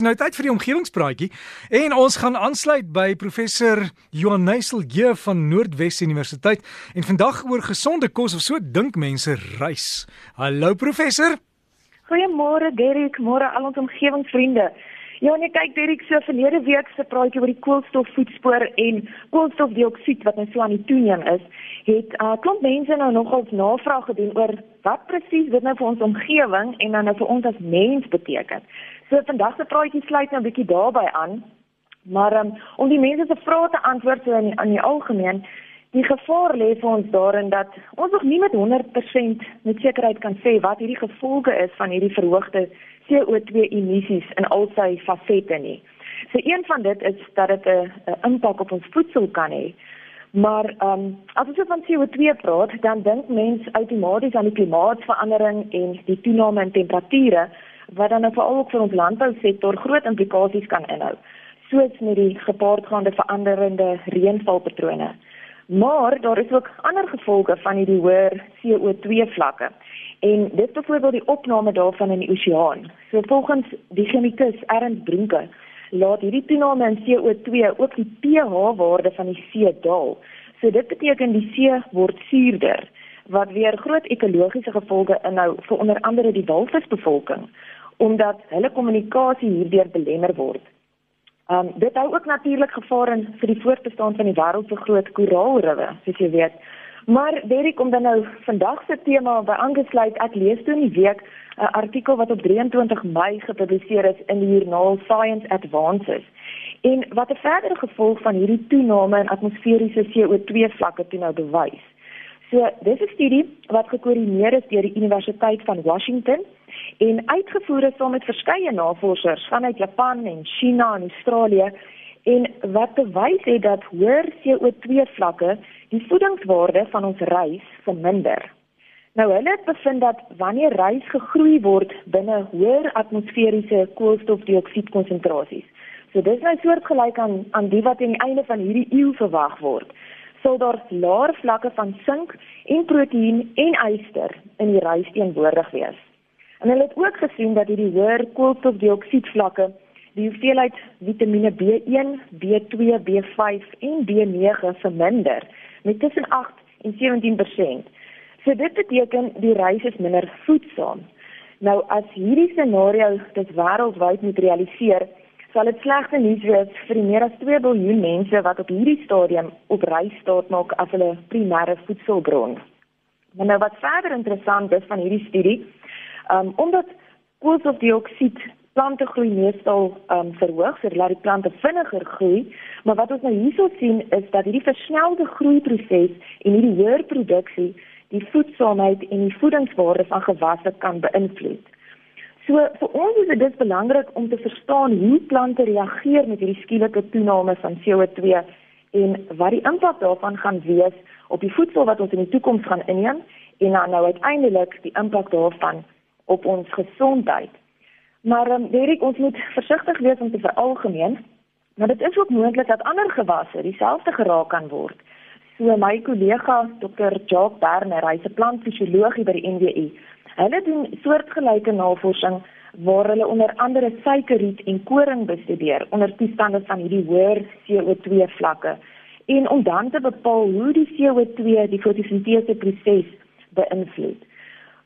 Nou tyd vir die omgewingspraatjie en ons gaan aansluit by professor Johan Neusel G van Noordwes Universiteit en vandag oor gesonde kos of so dink mense reis. Hallo professor. Goeiemôre Derek, môre al ons omgewingsvriende. Ja, nee kyk Derek, so verlede week se praatjie oor die koolstofvoetspoor en koolstofdioksied wat nou so aan die toeneem is, het 'n uh, klomp mense nou nogal navraag gedoen oor wat presies dit nou vir ons omgewing en dan nou vir ons as mens beteken. So vandag se praatjie sluit nou 'n bietjie daarbey aan. Maar um, om die mense se vrae te antwoord so in in die algemeen, die gevaar lê vir ons daarin dat ons nog nie met 100% met sekerheid kan sê wat hierdie gevolge is van hierdie verhoogde CO2 emissies in al sy fasette nie. So een van dit is dat dit 'n impak op ons voedsel kan hê. Maar ehm um, as ons van CO2 praat, dan dink mense outomaties aan die klimaatsverandering en die toename in temperature wat dan nou veral ook vir ons landbousektor groot implikasies kan inhou, soos met die gepaardgaande veranderende reënvalpatrone. Maar daar is ook ander gevolge van hierdie hoër CO2 vlakke. En dit byvoorbeeld die opname daarvan in die oseaan. So volgens die chemikus Ernst Brunke laat hierdie toename in CO2 ook die pH-waarde van die see daal. So dit beteken die see word suurder wat weer groot ekologiese gevolge inhou vir onder andere die walvisbevolking omdat hulle kommunikasie hierdeur belemmer word. Um dit hou ook natuurlik gevaar in vir die voortbestaan van die wêreld se groot koraalriwe, soos jy weet. Maar Derek om dan nou vandag se tema by aangesluit, ek lees toe in die week 'n artikel wat op 23 Mei gepubliseer is in die joernaal Science Advances. En wat 'n verdere gevolg van hierdie toename in atmosferiese CO2 vlakke toe nou bewys. So, dis 'n studie wat gekoördineer is deur die Universiteit van Washington en uitgevoer is saam met verskeie navorsers vanuit Japan en China en Australië en wat bewys het dat hoër CO2 vlakke die voedingswaarde van ons rys verminder. Nou hulle het bevind dat wanneer rys gegroei word binne hoër atmosferiese koolstofdioksied konsentrasies. So dis nou soortgelyk aan aan die wat aan die einde van hierdie eeu verwag word sal daar laer vlakke van sink en proteïen en yster in die rys teenwoordig wees. En hulle het ook gesien dat hierdie hoër koolstofdioksied vlakke die hoeveelheid Vitamiene B1, B2, B5 en B9 verminder met tussen 8 en 17%. So dit beteken die rys is minder voedsaam. Nou as hierdie scenario dit wêreldwyd moet realiseer, sal dit slegte nuus wees vir die meer as 2 miljard mense wat op hierdie stadium op reis staat maak as hulle primêre voedselbron. Maar nou wat verder interessant is van hierdie studie, um, omdat koolstofdioksied plante groei meestal um, verhoog, so laat die plante vinniger groei, maar wat ons nou hierso sien is dat hierdie versnelde groeiproses en hierdie hoër produksie die voedsaamheid en die voedingswaarde van gewasse kan beïnvloed. So vir ons is dit belangrik om te verstaan hoe plante reageer met hierdie skielike toename van CO2 en wat die impak daarvan gaan wees op die voedsel wat ons in die toekoms gaan inneem en dan nou uiteindelik die impak daarvan op ons gesondheid. Maar um, Derek, ons moet versigtig wees om te veralgemeen, maar dit is ook moontlik dat ander gewasse dieselfde geraak kan word. So my kollega Dr. Jacques Berner, hy's 'n plantfisioloog by die NWU Hulle doen soortgelyke navorsing waar hulle onder andere suikerriet en koring bestudeer onder toestande van hierdie hoër CO2 vlakke en om dan te bepaal hoe die CO2 die fotosintese proses beïnvloed.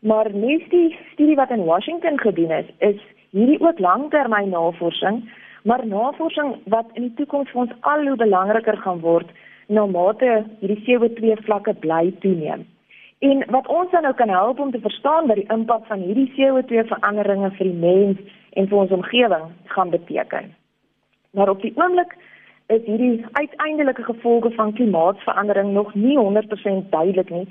Maar nes die studie wat in Washington gedoen is, is hierdie ook langtermyn navorsing, maar navorsing wat in die toekoms vir ons al hoe belangriker gaan word na mate hierdie CO2 vlakke bly toeneem. En wat ons dan nou kan help om te verstaan wat die impak van hierdie CO2 veranderinge vir die mens en vir ons omgewing gaan beteken. Maar op die oomblik is hierdie uiteindelike gevolge van klimaatsverandering nog nie 100% duidelik nie.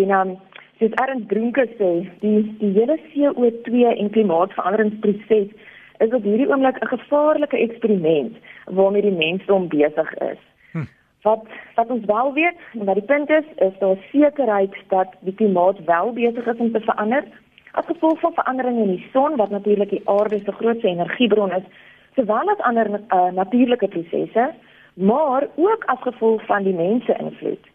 En um soos Ernst Brunke sê, die die hele CO2 en klimaatsveranderingsproses is op hierdie oomblik 'n gevaarlike eksperiment waarmee die mensdom besig is. Wat wat ons wel weet, en wat die punt is, is daar sekerheid dat die klimaat wel besig is om te verander. As gevolg van veranderinge in die son wat natuurlik die aarde se grootste energiebron is, sowel as ander uh, natuurlike prosesse, maar ook as gevolg van die mense invloed.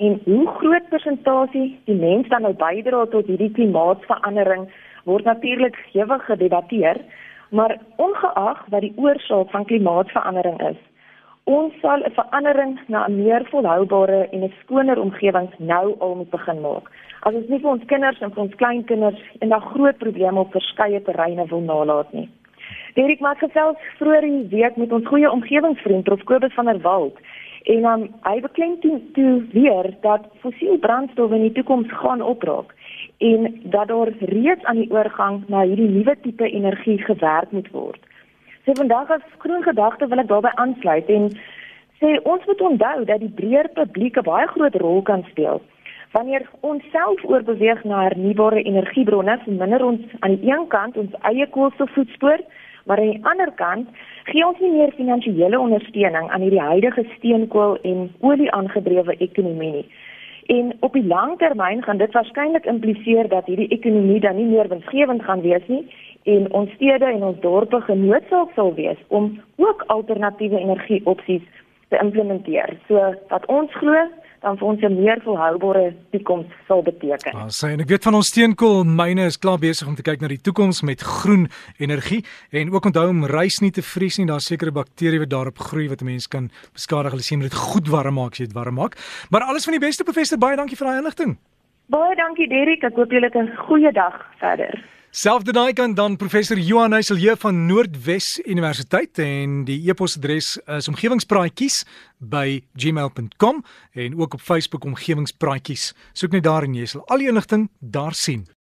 En hoe groot persentasie die mens dan nou bydra tot hierdie klimaatsverandering word natuurlik gewig gedebatteer, Maar ongeag wat die oorsaak van klimaatsverandering is, ons sal 'n verandering na 'n meer volhoubare en 'n skoner omgewing nou al moet begin maak. As ons nie vir ons kinders en vir ons kleinkinders en daai groot probleme op verskeie terreine wil nalat nie. Derek maak gesels vroeër in die week met ons goeie omgewingsvriend Prof Kobus van der Walt en um, hy beklemtoon toe, toe weer dat fossiel brandstowwe in die toekoms gaan opraak en dat daar reeds aan die oorgang na hierdie nuwe tipe energie gewerk moet word. So vandag as groen gedagte wil ek daarbey aansluit en sê ons moet onthou dat die breër publiek 'n baie groot rol kan speel. Wanneer ons self oorbeweeg na hernubare energiebronne, verminder ons aan die een kant ons eie koolstofvoetspoor, maar aan die ander kant gee ons nie meer finansiële ondersteuning aan hierdie huidige steenkool en olie aangedrewe ekonomie nie. En op die lang termyn gaan dit waarskynlik impliseer dat hierdie ekonomie dan nie meer winsgewend gaan wees nie en ons stede en ons dorpe genoodsaak sal wees om ook alternatiewe energieopsies te implementeer. So wat ons glo dan vir ons 'n meer volhoubare toekoms sal beteken. Ah, sê en ek weet van ons steenkoolmyne is klaar besig om te kyk na die toekoms met groen energie en ook onthou om rys nie te vries nie, daar's sekere bakterieë wat daarop groei wat 'n mens kan beskadig. Hulle sê jy moet dit goed warm maak as jy dit warm maak. Maar alles van die beste professor, baie dankie vir daai inligting. Baie dankie Derrick, ek hoop julle het 'n goeie dag verder. Selfde daai kan dan professor Johan Heiselje van Noordwes Universiteit en die e-posadres is omgewingspraatjies by gmail.com en ook op Facebook omgewingspraatjies. Soek net daar en jy sal al die inligting daar sien.